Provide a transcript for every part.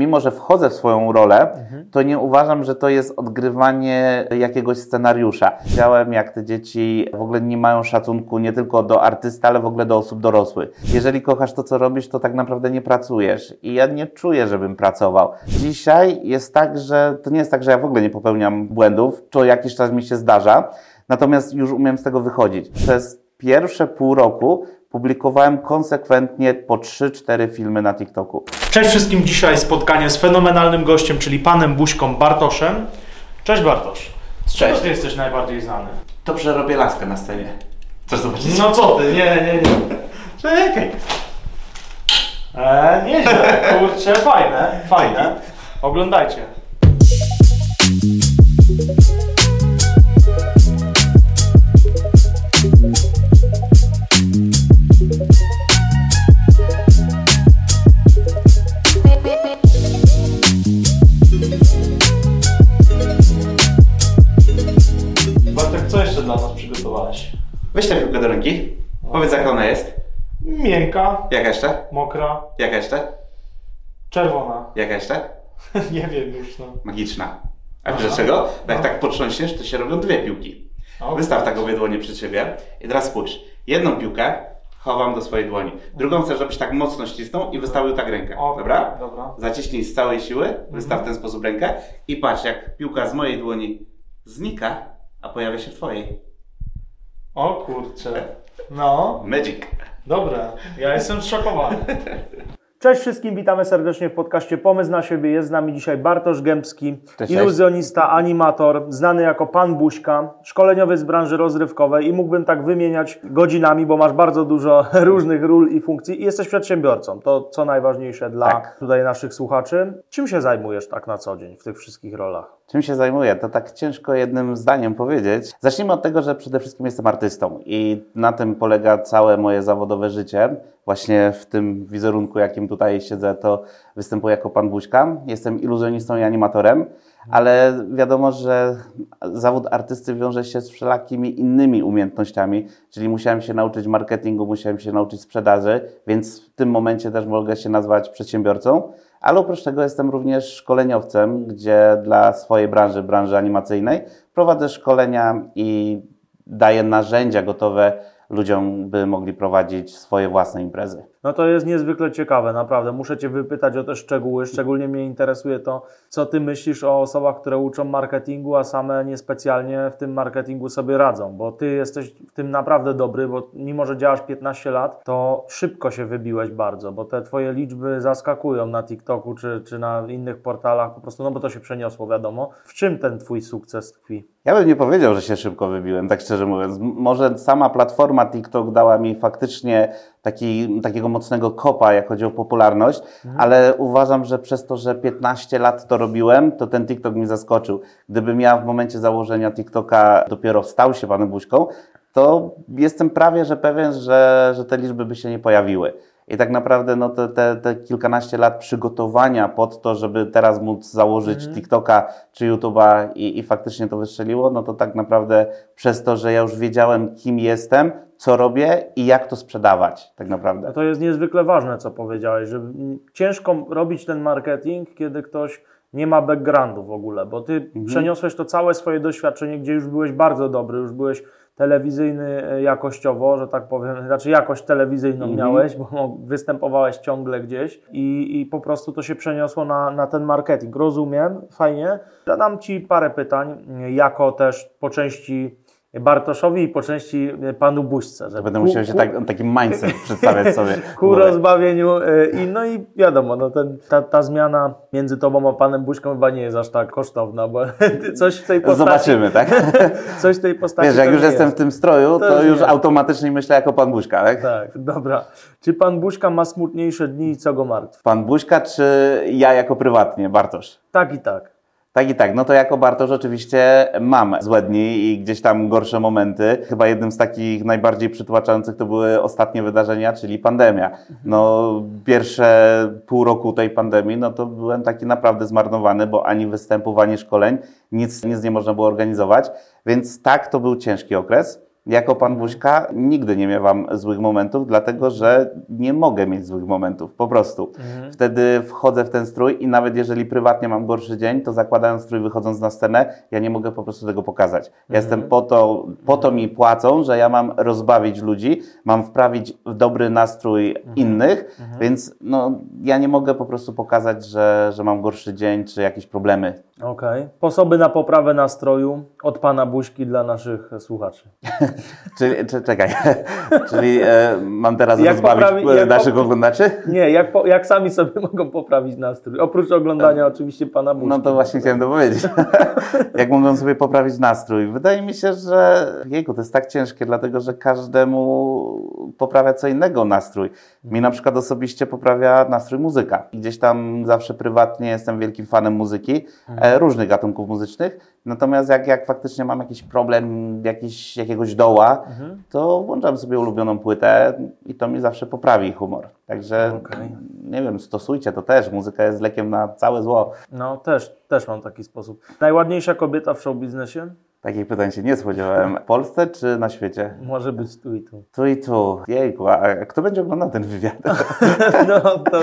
mimo że wchodzę w swoją rolę, to nie uważam, że to jest odgrywanie jakiegoś scenariusza. Widziałem, jak te dzieci w ogóle nie mają szacunku nie tylko do artysty, ale w ogóle do osób dorosłych. Jeżeli kochasz to, co robisz, to tak naprawdę nie pracujesz. I ja nie czuję, żebym pracował. Dzisiaj jest tak, że to nie jest tak, że ja w ogóle nie popełniam błędów, co jakiś czas mi się zdarza, natomiast już umiem z tego wychodzić. Przez pierwsze pół roku publikowałem konsekwentnie po 3-4 filmy na TikToku. Cześć wszystkim, dzisiaj spotkanie z fenomenalnym gościem, czyli panem Buźką Bartoszem. Cześć Bartosz. Z czego Cześć. ty jesteś najbardziej znany? Dobrze robię laskę na scenie. Chcesz zobaczyć? No co ty, nie, nie, nie. Czekaj. Eee, nieźle, kurczę, fajne, fajne. Oglądajcie. Weź tę piłkę do ręki. Powiedz jaka ona jest. Miękka, Jaka jeszcze? mokra, Jaka jeszcze? czerwona. Jaka jeszcze? nie wiem już, no. Magiczna. A wiesz dlaczego? Bo jak No. tak potrząśniesz, to się robią dwie piłki. O, Wystaw tak obie dłonie przed siebie i teraz spójrz. Jedną piłkę chowam do swojej dłoni. Drugą chcę, żebyś tak mocno ścisnął i wystawił tak rękę. O, Dobra? Dobra. Zaciśnij z całej siły, wystaw w ten sposób rękę i patrz, jak piłka z mojej dłoni znika, a pojawia się w twojej. O kurczę. No, Magic. dobra. Ja jestem zszokowany. Cześć wszystkim, witamy serdecznie w podcaście Pomysł na siebie. Jest z nami dzisiaj Bartosz Gębski, Cześć, iluzjonista, animator, znany jako Pan Buźka, szkoleniowiec z branży rozrywkowej i mógłbym tak wymieniać godzinami, bo masz bardzo dużo różnych ról i funkcji i jesteś przedsiębiorcą. To co najważniejsze dla Tak. tutaj naszych słuchaczy. Czym się zajmujesz tak na co dzień w tych wszystkich rolach? Czym się zajmuję? To tak ciężko jednym zdaniem powiedzieć. Zacznijmy od tego, że przede wszystkim jestem artystą i na tym polega całe moje zawodowe życie. Właśnie w tym wizerunku, jakim tutaj siedzę, to występuję jako Pan Buźka. Jestem iluzjonistą i animatorem, ale wiadomo, że zawód artysty wiąże się z wszelakimi innymi umiejętnościami, czyli musiałem się nauczyć marketingu, musiałem się nauczyć sprzedaży, więc w tym momencie też mogę się nazwać przedsiębiorcą. Ale oprócz tego jestem również szkoleniowcem, gdzie dla swojej branży, branży animacyjnej, prowadzę szkolenia i daję narzędzia gotowe ludziom, by mogli prowadzić swoje własne imprezy. No to jest niezwykle ciekawe, naprawdę. Muszę Cię wypytać o te szczegóły. Szczególnie mnie interesuje to, co Ty myślisz o osobach, które uczą marketingu, a same niespecjalnie w tym marketingu sobie radzą, bo Ty jesteś w tym naprawdę dobry, bo mimo, że działasz 15 lat, to szybko się wybiłeś bardzo, bo te Twoje liczby zaskakują na TikToku czy, czy na innych portalach po prostu, no bo to się przeniosło, wiadomo. W czym ten Twój sukces tkwi? Ja bym nie powiedział, że się szybko wybiłem, tak szczerze mówiąc. Może sama platforma TikTok dała mi faktycznie taki, takiego mocnego kopa, jak chodzi o popularność, ale uważam, że przez to, że 15 lat to robiłem, to ten TikTok mi zaskoczył. Gdybym ja w momencie założenia TikToka dopiero stał się panem Buźką, to jestem prawie, że pewien, że, że te liczby by się nie pojawiły. I tak naprawdę no, te, te, te kilkanaście lat przygotowania pod to, żeby teraz móc założyć TikToka czy YouTube'a i, i faktycznie to wystrzeliło, no to tak naprawdę przez to, że ja już wiedziałem, kim jestem, co robię i jak to sprzedawać, tak naprawdę. No to jest niezwykle ważne, co powiedziałeś, że mm, ciężko robić ten marketing, kiedy ktoś nie ma backgroundu w ogóle, bo ty Mhm. przeniosłeś to całe swoje doświadczenie, gdzie już byłeś bardzo dobry, już byłeś telewizyjny e, jakościowo, że tak powiem, znaczy jakość telewizyjną Mhm. miałeś, bo występowałeś ciągle gdzieś i, i po prostu to się przeniosło na, na ten marketing. Rozumiem, fajnie. Zadam Ci parę pytań, jako też po części Bartoszowi i po części e, Panu Buźce. że Będę ku- musiał się tak, taki mindset przedstawiać sobie. ku rozbawieniu. y, I, no i wiadomo, no ten, ta, ta zmiana między tobą a panem Buźką chyba nie jest aż tak kosztowna, bo coś w tej postaci. Zobaczymy, tak? Coś w tej postaci. Wiesz, jak już jestem jest. w tym stroju, To to już jest. automatycznie myślę jako pan Buźka, tak? Tak, dobra. Czy pan Buźka ma smutniejsze dni i co go martwi? Pan Buźka czy ja jako prywatnie, Bartosz? Tak i tak. Tak i tak, no to jako Bartosz oczywiście mam złe dni i gdzieś tam gorsze momenty. Chyba jednym z takich najbardziej przytłaczających to były ostatnie wydarzenia, czyli pandemia. No pierwsze pół roku tej pandemii, no to byłem taki naprawdę zmarnowany, bo ani występów, ani szkoleń, nic, nic nie można było organizować. Więc tak, to był ciężki okres. Jako pan Buźka nigdy nie miewam złych momentów, dlatego że nie mogę mieć złych momentów, po prostu. Wtedy wchodzę w ten strój i nawet jeżeli prywatnie mam gorszy dzień, to zakładając strój, wychodząc na scenę, ja nie mogę po prostu tego pokazać. Ja jestem po to, po to mi płacą, że ja mam rozbawić ludzi, mam wprawić w dobry nastrój innych, więc no, ja nie mogę po prostu pokazać, że, że mam gorszy dzień czy jakieś problemy. Okej. Sposoby na poprawę nastroju od pana Buźki dla naszych słuchaczy. Czyli, czy, czekaj, czyli e, mam teraz Jak rozbawić poprawi- e, naszych pop- oglądaczy? Nie, jak, po, jak sami sobie mogą poprawić nastrój? Oprócz oglądania oczywiście pana Buźki. No to właśnie chciałem to powiedzieć. Jak mogą sobie poprawić nastrój? Wydaje mi się, że jego to jest tak ciężkie, dlatego że każdemu poprawia co innego nastrój. Mi na przykład osobiście poprawia nastrój muzyka. Gdzieś tam zawsze prywatnie jestem wielkim fanem muzyki, e, różnych gatunków muzycznych. Natomiast jak, jak faktycznie mam jakiś problem, jakiś, jakiegoś doła, to włączam sobie ulubioną płytę i to mi zawsze poprawi humor. Także Okej. nie wiem, stosujcie to też. Muzyka jest lekiem na całe zło. No też, też mam taki sposób. Najładniejsza kobieta w show biznesie? Takich pytań się nie spodziewałem. W Polsce czy na świecie? Może być tu i tu. Tu i tu. Jejku, a kto będzie oglądał ten wywiad? No to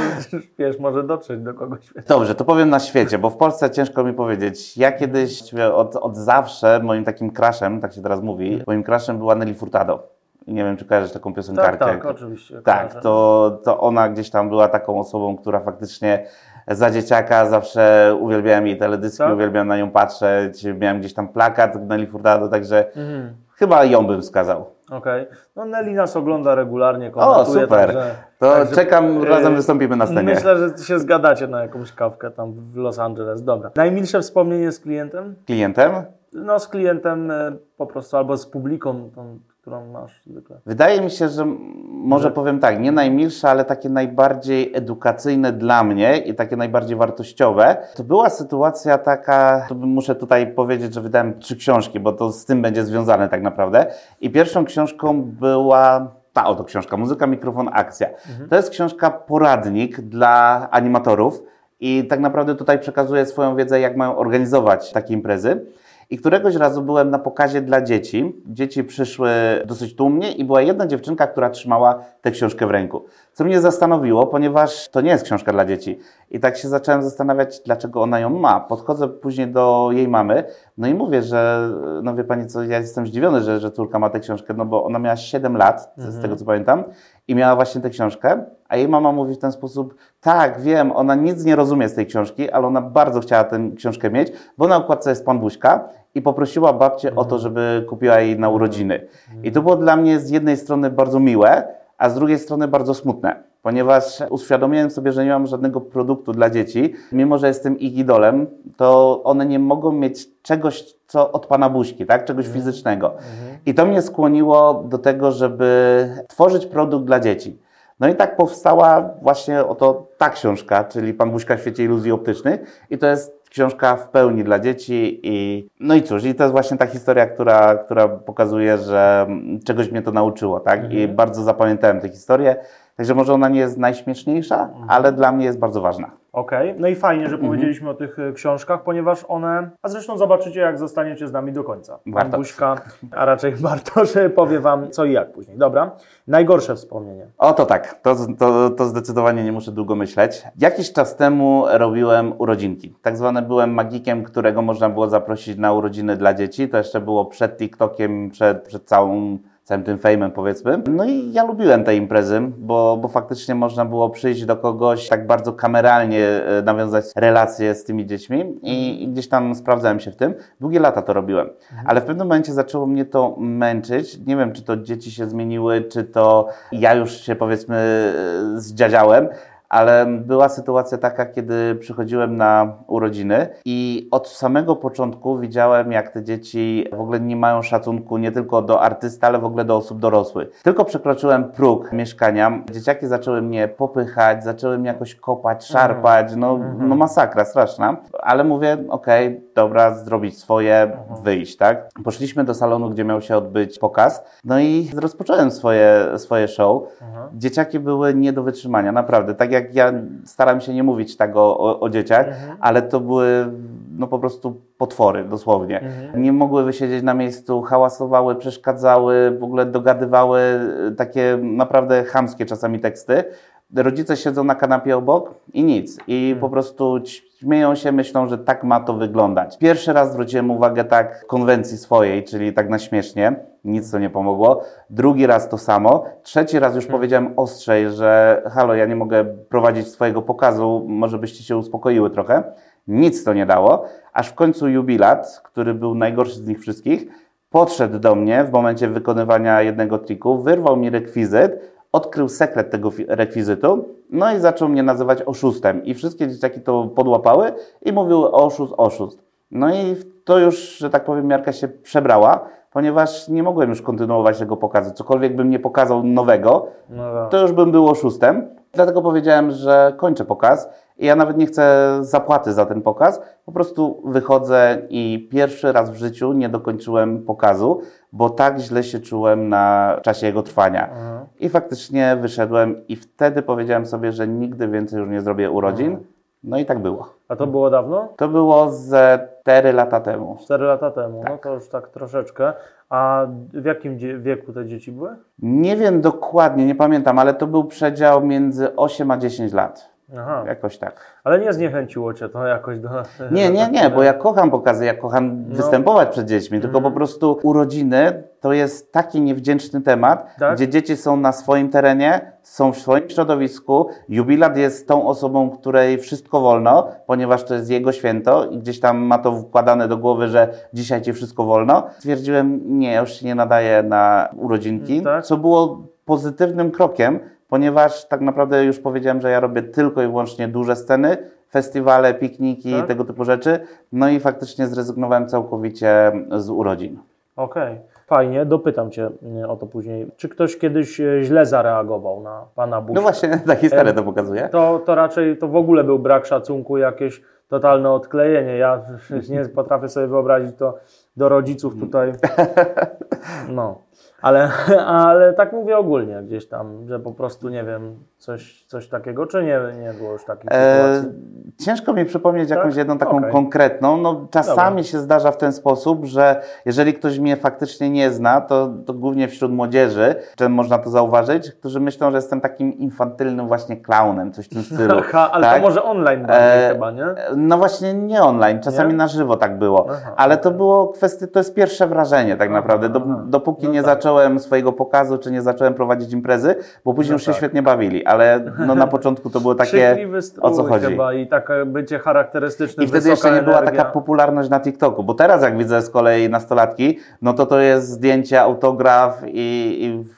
wiesz, może dotrzeć do kogoś. Dobrze, to powiem na świecie, bo w Polsce ciężko mi powiedzieć. Ja kiedyś od, od zawsze moim takim crashem, tak się teraz mówi, moim crashem była Nelly Furtado. I nie wiem, czy kojarzysz taką piosenkarkę. Tak, tak, oczywiście. Tak, kojarzę. to, to ona gdzieś tam była taką osobą, która faktycznie za dzieciaka zawsze uwielbiałem jej teledyski, Tak? uwielbiałem na nią patrzeć, miałem gdzieś tam plakat Nelly Furtado, także Mhm. chyba ją bym wskazał. Okej. No Nelly nas ogląda regularnie, komentuje. super. Także, To także, czekam, e, razem wystąpimy na scenie. Myślę, że się zgadacie na jakąś kawkę tam w Los Angeles. Dobra. Najmilsze wspomnienie z klientem? Klientem? No z klientem e, po prostu, albo z publiką, tą, którą masz zwykle. Wydaje mi się, że może powiem tak, nie najmilsze, ale takie najbardziej edukacyjne dla mnie i takie najbardziej wartościowe. To była sytuacja taka, to muszę tutaj powiedzieć, że wydałem trzy książki, bo to z tym będzie związane tak naprawdę. I pierwszą książką była ta oto książka, Muzyka, Mikrofon, Akcja. To jest książka poradnik dla animatorów i tak naprawdę tutaj przekazuję swoją wiedzę, jak mają organizować takie imprezy. I któregoś razu byłem na pokazie dla dzieci. Dzieci przyszły dosyć tłumnie i była jedna dziewczynka, która trzymała tę książkę w ręku. Co mnie zastanowiło, ponieważ to nie jest książka dla dzieci. I tak się zacząłem zastanawiać, dlaczego ona ją ma. Podchodzę później do jej mamy, no i mówię, że no wie pani co, ja jestem zdziwiony, że, że córka ma tę książkę, no bo ona miała 7 lat, z tego co pamiętam, i miała właśnie tę książkę, a jej mama mówi w ten sposób, tak, wiem, ona nic nie rozumie z tej książki, ale ona bardzo chciała tę książkę mieć, bo na okładce jest pan Buźka i poprosiła babcię o to, żeby kupiła jej na urodziny. I to było dla mnie z jednej strony bardzo miłe, a z drugiej strony bardzo smutne, ponieważ uświadomiłem sobie, że nie mam żadnego produktu dla dzieci. Mimo, że jestem ich idolem, to one nie mogą mieć czegoś, co od Pana Buźki, tak? czegoś fizycznego. I to mnie skłoniło do tego, żeby tworzyć produkt dla dzieci. No i tak powstała właśnie oto ta książka, czyli Pan Buźka w świecie iluzji optycznych. I to jest książka w pełni dla dzieci i no i cóż, i to jest właśnie ta historia, która, która pokazuje, że czegoś mnie to nauczyło, tak? I bardzo zapamiętałem tę historię. Także może ona nie jest najśmieszniejsza, ale dla mnie jest bardzo ważna. Okej, no i fajnie, Mhm. że powiedzieliśmy o tych e, książkach, ponieważ one, a zresztą zobaczycie, jak zostaniecie z nami do końca. Pan. Buźka, a raczej Bartosz powie Wam co i jak później. Dobra, najgorsze wspomnienie. O, to tak, to, to, to zdecydowanie nie muszę długo myśleć. Jakiś czas temu robiłem urodzinki. Tak zwany byłem magikiem, którego można było zaprosić na urodziny dla dzieci. To jeszcze było przed TikTokiem, przed, przed całą całym tym fejmem powiedzmy. No i ja lubiłem te imprezy, bo, bo faktycznie można było przyjść do kogoś tak bardzo kameralnie e, nawiązać relacje z tymi dziećmi i, i gdzieś tam sprawdzałem się w tym. Długie lata to robiłem, ale w pewnym momencie zaczęło mnie to męczyć. Nie wiem, czy to dzieci się zmieniły, czy to ja już się powiedzmy e, zdziadziałem, ale była sytuacja taka, kiedy przychodziłem na urodziny i od samego początku widziałem, jak te dzieci w ogóle nie mają szacunku nie tylko do artysty, ale w ogóle do osób dorosłych. Tylko przekroczyłem próg mieszkania, dzieciaki zaczęły mnie popychać, zaczęły mnie jakoś kopać, szarpać, no, no masakra straszna, ale mówię, okej, dobra, zrobić swoje, wyjść, tak? Poszliśmy do salonu, gdzie miał się odbyć pokaz, no i rozpocząłem swoje, swoje show. Dzieciaki były nie do wytrzymania, naprawdę. Tak jak ja staram się nie mówić tak o, o, o dzieciach, ale to były no po prostu potwory, dosłownie. Mhm. Nie mogły wysiedzieć na miejscu, hałasowały, przeszkadzały, w ogóle dogadywały e, takie naprawdę chamskie czasami teksty. Rodzice siedzą na kanapie obok i nic. I po prostu śmieją się, myślą, że tak ma to wyglądać. Pierwszy raz zwróciłem uwagę tak konwencji swojej, czyli tak na śmiesznie. Nic to nie pomogło. Drugi raz to samo. Trzeci raz już powiedziałem ostrzej, że halo, ja nie mogę prowadzić swojego pokazu, może byście się uspokoiły trochę. Nic to nie dało. Aż w końcu jubilat, który był najgorszy z nich wszystkich, podszedł do mnie w momencie wykonywania jednego triku, wyrwał mi rekwizyt, odkrył sekret tego rekwizytu, no i zaczął mnie nazywać oszustem. I wszystkie dzieciaki to podłapały i mówiły oszust, oszust. No i to już, że tak powiem, miarka się przebrała, ponieważ nie mogłem już kontynuować tego pokazu. Cokolwiek bym nie pokazał nowego, No tak. to już bym był oszustem. Dlatego powiedziałem, że kończę pokaz ja nawet nie chcę zapłaty za ten pokaz. Po prostu wychodzę i pierwszy raz w życiu nie dokończyłem pokazu, bo tak źle się czułem na czasie jego trwania. Mhm. I faktycznie wyszedłem i wtedy powiedziałem sobie, że nigdy więcej już nie zrobię urodzin. No i tak było. A to było dawno? To było ze 4 lata temu. 4 lata temu, no to już tak troszeczkę. A w jakim wieku te dzieci były? Nie wiem dokładnie, nie pamiętam, ale to był przedział między 8 a 10 lat. Aha, Jakoś tak. ale nie zniechęciło Cię to jakoś do... Nie, nie, nie, bo ja kocham pokazy, ja kocham No. występować przed dziećmi, tylko Mhm. po prostu urodziny to jest taki niewdzięczny temat, Tak? gdzie dzieci są na swoim terenie, są w swoim środowisku. Jubilat jest tą osobą, której wszystko wolno, ponieważ to jest jego święto i gdzieś tam ma to wkładane do głowy, że dzisiaj ci wszystko wolno. Stwierdziłem, nie, już się nie nadaję na urodzinki, Tak? co było pozytywnym krokiem, ponieważ tak naprawdę już powiedziałem, że ja robię tylko i wyłącznie duże sceny, festiwale, pikniki, Tak? tego typu rzeczy. No i faktycznie zrezygnowałem całkowicie z urodzin. Okej, fajnie, dopytam Cię e, o to później. Czy ktoś kiedyś e, źle zareagował na Pana Bushka? No właśnie, ta historia to pokazuje. To, to raczej to w ogóle był brak szacunku, jakieś totalne odklejenie. Ja nie potrafię sobie wyobrazić to do rodziców tutaj. No, ale, ale tak mówię ogólnie gdzieś tam, że po prostu nie wiem, coś, coś takiego, czy nie, nie było już takich E, sytuacji. ciężko mi przypomnieć jakąś Tak? jedną taką Okej. konkretną. No, czasami Dobra. się zdarza w ten sposób, że jeżeli ktoś mnie faktycznie nie zna, to, to głównie wśród młodzieży, czy można to zauważyć, którzy myślą, że jestem takim infantylnym właśnie klaunem, coś w tym stylu. Aha, ale tak? to może online bardziej E, chyba, nie? No właśnie nie online, czasami Nie? na żywo tak było. Aha, Ale to było kwestia, to jest pierwsze wrażenie tak naprawdę. Dopóki No nie tak. zacząłem swojego pokazu, czy nie zacząłem prowadzić imprezy, bo później No już się tak. świetnie bawili, ale no, na początku to było takie... O co chodzi? chyba i takie bycie charakterystyczne, I wtedy jeszcze nie była taka popularność na TikToku, bo teraz jak widzę z kolei nastolatki, no to to jest zdjęcie, autograf i, i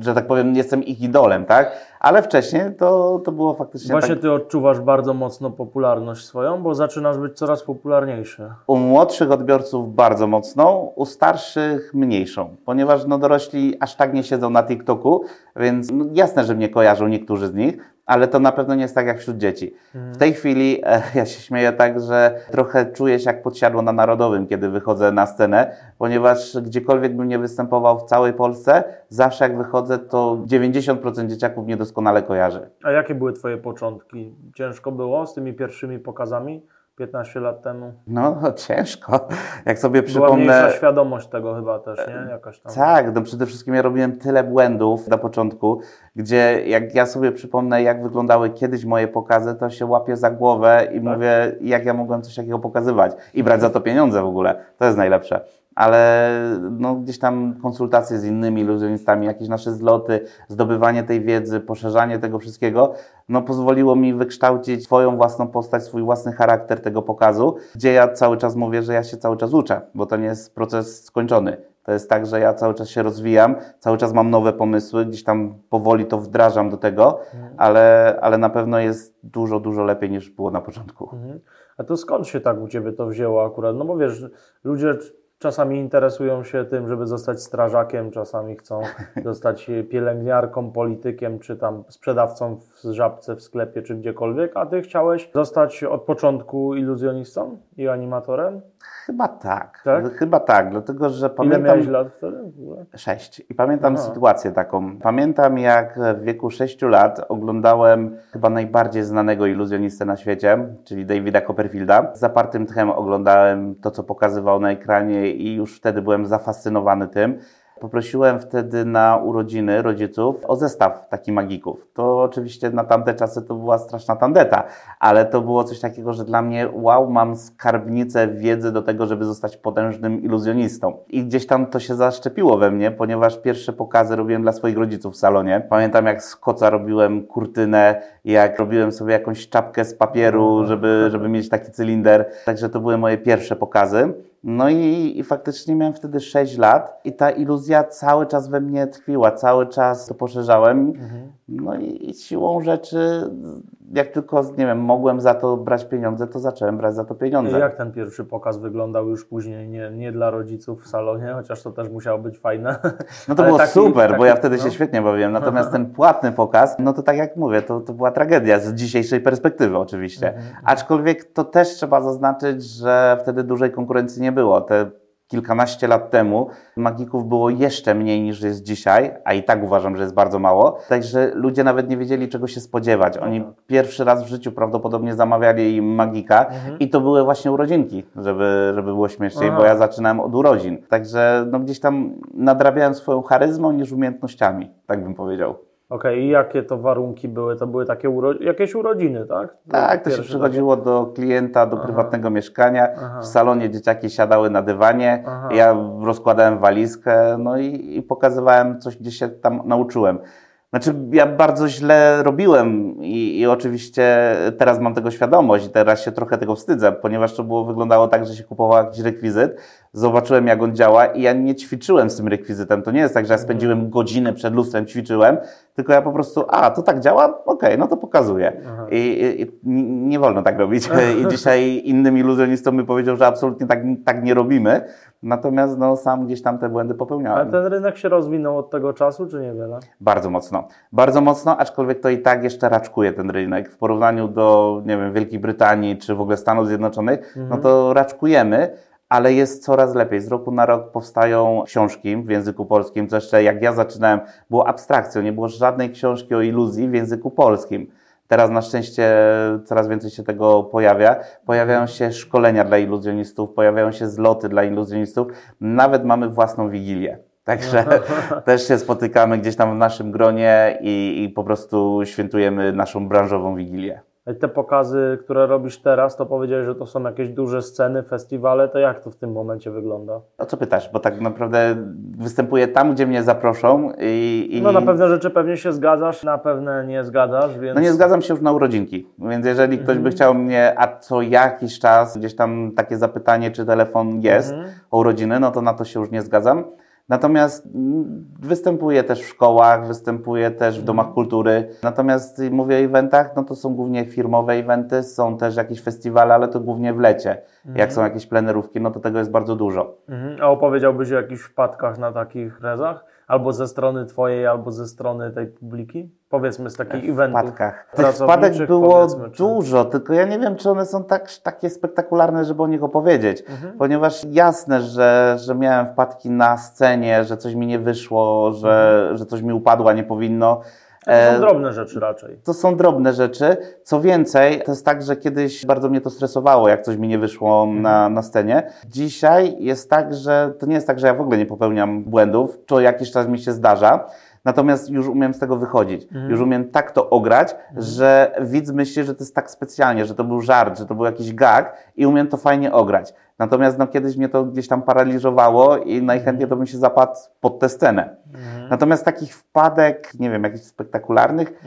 że tak powiem, jestem ich idolem, tak? Ale wcześniej to, to było faktycznie Właśnie tak. ty odczuwasz bardzo mocno popularność swoją, bo zaczynasz być coraz popularniejszy. U młodszych odbiorców bardzo mocną, u starszych mniejszą, ponieważ no dorośli aż tak nie siedzą na TikToku, więc no jasne, że mnie kojarzą niektórzy z nich, ale to na pewno nie jest tak jak wśród dzieci. W tej chwili e, ja się śmieję tak, że trochę czuję się jak podsiadło na Narodowym, kiedy wychodzę na scenę, ponieważ gdziekolwiek bym nie występował w całej Polsce, zawsze jak wychodzę, to 90% dzieciaków mnie doskonale kojarzy. A jakie były twoje początki? Ciężko było z tymi pierwszymi pokazami 15 lat temu? No ciężko, jak sobie Była przypomnę... mniejsza świadomość tego chyba też, nie? Jakaś tam. Tak, no przede wszystkim ja robiłem tyle błędów na początku, gdzie jak ja sobie przypomnę, jak wyglądały kiedyś moje pokazy, to się łapię za głowę i mówię, jak ja mogłem coś takiego pokazywać i brać za to pieniądze w ogóle. To jest najlepsze. Ale no, gdzieś tam konsultacje z innymi iluzjonistami, jakieś nasze zloty, zdobywanie tej wiedzy, poszerzanie tego wszystkiego, no pozwoliło mi wykształcić swoją własną postać, swój własny charakter tego pokazu, gdzie ja cały czas mówię, że ja się cały czas uczę, bo to nie jest proces skończony. To jest tak, że ja cały czas się rozwijam, cały czas mam nowe pomysły, gdzieś tam powoli to wdrażam do tego, ale, ale na pewno jest dużo, dużo lepiej niż było na początku. Mhm. A to skąd się tak u Ciebie to wzięło akurat? No bo wiesz, ludzie czasami interesują się tym, żeby zostać strażakiem, czasami chcą zostać pielęgniarką, politykiem, czy tam sprzedawcą w żabce w sklepie, czy gdziekolwiek, a ty chciałeś zostać od początku iluzjonistą i animatorem? Chyba tak. Tak? Chyba tak, dlatego że Ile pamiętam. miałeś lat wtedy? w ogóle? Sześć. I pamiętam Aha. sytuację taką. Pamiętam, jak w wieku sześciu lat oglądałem chyba najbardziej znanego iluzjonistę na świecie, czyli Davida Copperfielda. Z zapartym tchem oglądałem to, co pokazywał na ekranie i już wtedy byłem zafascynowany tym. Poprosiłem wtedy na urodziny rodziców o zestaw takich magików. To oczywiście na tamte czasy to była straszna tandeta, ale to było coś takiego, że dla mnie wow, mam skarbnicę wiedzy do tego, żeby zostać potężnym iluzjonistą. I gdzieś tam to się zaszczepiło we mnie, ponieważ pierwsze pokazy robiłem dla swoich rodziców w salonie. Pamiętam jak z koca robiłem kurtynę, jak robiłem sobie jakąś czapkę z papieru, żeby, żeby mieć taki cylinder. Także to były moje pierwsze pokazy. No i, i faktycznie miałem wtedy 6 lat i ta iluzja cały czas we mnie tkwiła, cały czas to poszerzałem. No i, i siłą rzeczy, jak tylko, nie wiem, mogłem za to brać pieniądze, to zacząłem brać za to pieniądze. Jak ten pierwszy pokaz wyglądał już później, nie, nie dla rodziców w salonie, chociaż to też musiało być fajne. No to Ale było taki- super, bo taki- ja wtedy się no. świetnie bawiłem. Natomiast ten płatny pokaz, no to tak jak mówię, to, to była tragedia z dzisiejszej perspektywy oczywiście. Mhm, Aczkolwiek to też trzeba zaznaczyć, że wtedy dużej konkurencji nie było. Te kilkanaście lat temu magików było jeszcze mniej niż jest dzisiaj, a i tak uważam, że jest bardzo mało. Także ludzie nawet nie wiedzieli, czego się spodziewać. Oni tak. pierwszy raz w życiu prawdopodobnie zamawiali im magika Mhm. i to były właśnie urodzinki, żeby, żeby było śmieszniej, Aha. bo ja zaczynałem od urodzin. Także no, gdzieś tam nadrabiałem swoją charyzmą niż umiejętnościami, tak bym powiedział. Okej, i jakie to warunki były? To były takie uro... jakieś urodziny, tak? Tak, to się przychodziło do klienta, do Aha. prywatnego mieszkania. Aha. W salonie dzieciaki siadały na dywanie. Aha. Ja rozkładałem walizkę, no i, i pokazywałem coś, gdzie się tam nauczyłem. Znaczy, ja bardzo źle robiłem i, i oczywiście teraz mam tego świadomość i teraz się trochę tego wstydzę, ponieważ to było, wyglądało tak, że się kupował jakiś rekwizyt, zobaczyłem jak on działa i ja nie ćwiczyłem z tym rekwizytem. To nie jest tak, że ja spędziłem godzinę przed lustrem, ćwiczyłem, tylko ja po prostu, a, to tak działa? Okej, no to pokazuję. I, i, i nie wolno tak robić. I dzisiaj innym iluzjonistom mi powiedział, że absolutnie tak, tak nie robimy. Natomiast no, sam gdzieś tam te błędy Ale popełniałem. ten rynek się rozwinął od tego czasu, czy niewiele? Bardzo mocno. Bardzo mocno, aczkolwiek to i tak jeszcze raczkuje ten rynek. W porównaniu do, nie wiem, Wielkiej Brytanii czy w ogóle Stanów Zjednoczonych, no to raczkujemy, ale jest coraz lepiej. Z roku na rok powstają książki w języku polskim, co jeszcze jak ja zaczynałem, było abstrakcją, nie było żadnej książki o iluzji w języku polskim. Teraz na szczęście coraz więcej się tego pojawia. Pojawiają się szkolenia dla iluzjonistów, pojawiają się zloty dla iluzjonistów. Nawet mamy własną wigilię. Także też się spotykamy gdzieś tam w naszym gronie i, i po prostu świętujemy naszą branżową wigilię. Te pokazy, które robisz teraz, to powiedziałeś, że to są jakieś duże sceny, festiwale, to jak to w tym momencie wygląda? O co pytasz? Bo tak naprawdę występuję tam, gdzie mnie zaproszą i... i... No na pewne rzeczy pewnie się zgadzasz, na pewne nie zgadzasz, więc... No nie zgadzam się już na urodzinki, więc jeżeli ktoś by chciał mnie, a co jakiś czas, gdzieś tam takie zapytanie, czy telefon jest o urodziny, no to na to się już nie zgadzam. Natomiast mm, występuję też w szkołach, występuję też w domach kultury. Natomiast mówię o eventach, no to są głównie firmowe eventy, są też jakieś festiwale, ale to głównie w lecie. Jak są jakieś plenerówki, no to tego jest bardzo dużo. Mhm. A opowiedziałbyś o jakichś wpadkach na takich rezach? Albo ze strony twojej, albo ze strony tej publiki? Powiedzmy z takich eventów wpadkach. Tych wpadek było dużo, tylko ja nie wiem, czy one są tak, takie spektakularne, żeby o nich opowiedzieć. Mhm. Ponieważ jasne, że, że miałem wpadki na scenie, że coś mi nie wyszło, że, że coś mi upadło, a nie powinno. To są E, drobne rzeczy raczej. To są drobne rzeczy. Co więcej, to jest tak, że kiedyś bardzo mnie to stresowało, jak coś mi nie wyszło na, na scenie. Dzisiaj jest tak, że to nie jest tak, że ja w ogóle nie popełniam błędów, to jakiś czas mi się zdarza. Natomiast już umiem z tego wychodzić. Już umiem tak to ograć, że widz myśli, że to jest tak specjalnie, że to był żart, że to był jakiś gag i umiem to fajnie ograć. Natomiast no, kiedyś mnie to gdzieś tam paraliżowało i najchętniej to bym się zapadł pod tę scenę. Natomiast takich wpadek, nie wiem, jakichś spektakularnych,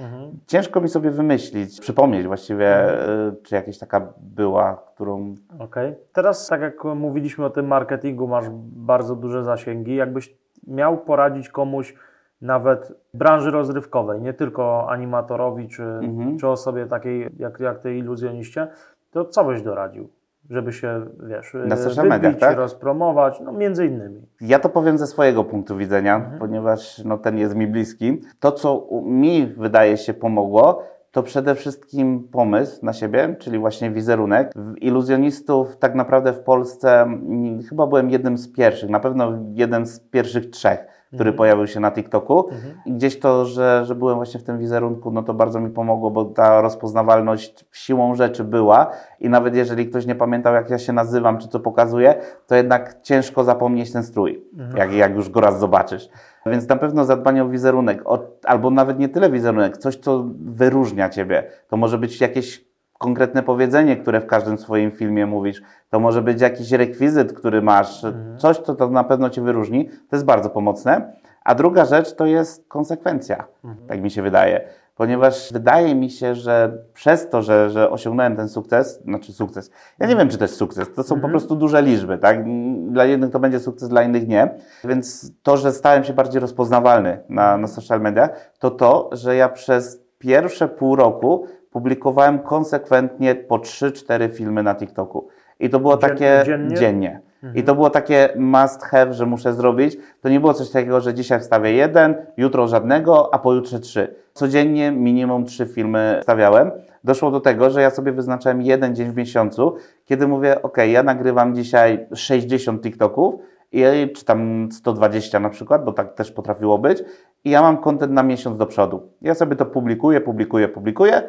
ciężko mi sobie wymyślić, przypomnieć właściwie, y, czy jakaś taka była, którą Okej. Teraz, tak jak mówiliśmy o tym marketingu, masz bardzo duże zasięgi. Jakbyś miał poradzić komuś nawet branży rozrywkowej, nie tylko animatorowi czy, Mhm. czy osobie takiej jak, jak tej iluzjoniście, to co byś doradził? żeby się, wiesz, Na social mediach, wybić, tak? rozpromować, no między innymi. Ja to powiem ze swojego punktu widzenia, ponieważ no, ten jest mi bliski. To, co mi wydaje się pomogło, to przede wszystkim pomysł na siebie, czyli właśnie wizerunek. Iluzjonistów tak naprawdę w Polsce mm, chyba byłem jednym z pierwszych, na pewno jeden z pierwszych trzech, który pojawił się na TikToku. I gdzieś to, że, że byłem właśnie w tym wizerunku, no to bardzo mi pomogło, bo ta rozpoznawalność siłą rzeczy była i nawet jeżeli ktoś nie pamiętał, jak ja się nazywam, czy co pokazuję, to jednak ciężko zapomnieć ten strój, jak, jak już go raz zobaczysz. Więc na pewno zadbanie o wizerunek, o, albo nawet nie tyle wizerunek, coś, co wyróżnia Ciebie. To może być jakieś konkretne powiedzenie, które w każdym swoim filmie mówisz. To może być jakiś rekwizyt, który masz, coś, co to na pewno Cię wyróżni. To jest bardzo pomocne. A druga rzecz to jest konsekwencja, tak mi się wydaje. Ponieważ wydaje mi się, że przez to, że, że osiągnąłem ten sukces, znaczy sukces, ja nie wiem, czy to jest sukces, to są po prostu duże liczby, tak? Dla jednych to będzie sukces, dla innych nie. Więc to, że stałem się bardziej rozpoznawalny na, na social mediach, to to, że ja przez pierwsze pół roku publikowałem konsekwentnie po 3-4 filmy na TikToku. I to było Dzien- takie dziennie? dziennie. I to było takie must have, że muszę zrobić. To nie było coś takiego, że dzisiaj wstawię jeden, jutro żadnego, a pojutrze trzy. Codziennie minimum trzy filmy stawiałem. Doszło do tego, że ja sobie wyznaczałem jeden dzień w miesiącu, kiedy mówię, ok, ja nagrywam dzisiaj 60 TikToków, i, czy tam 120 na przykład, bo tak też potrafiło być, i ja mam content na miesiąc do przodu. Ja sobie to publikuję, publikuję, publikuję,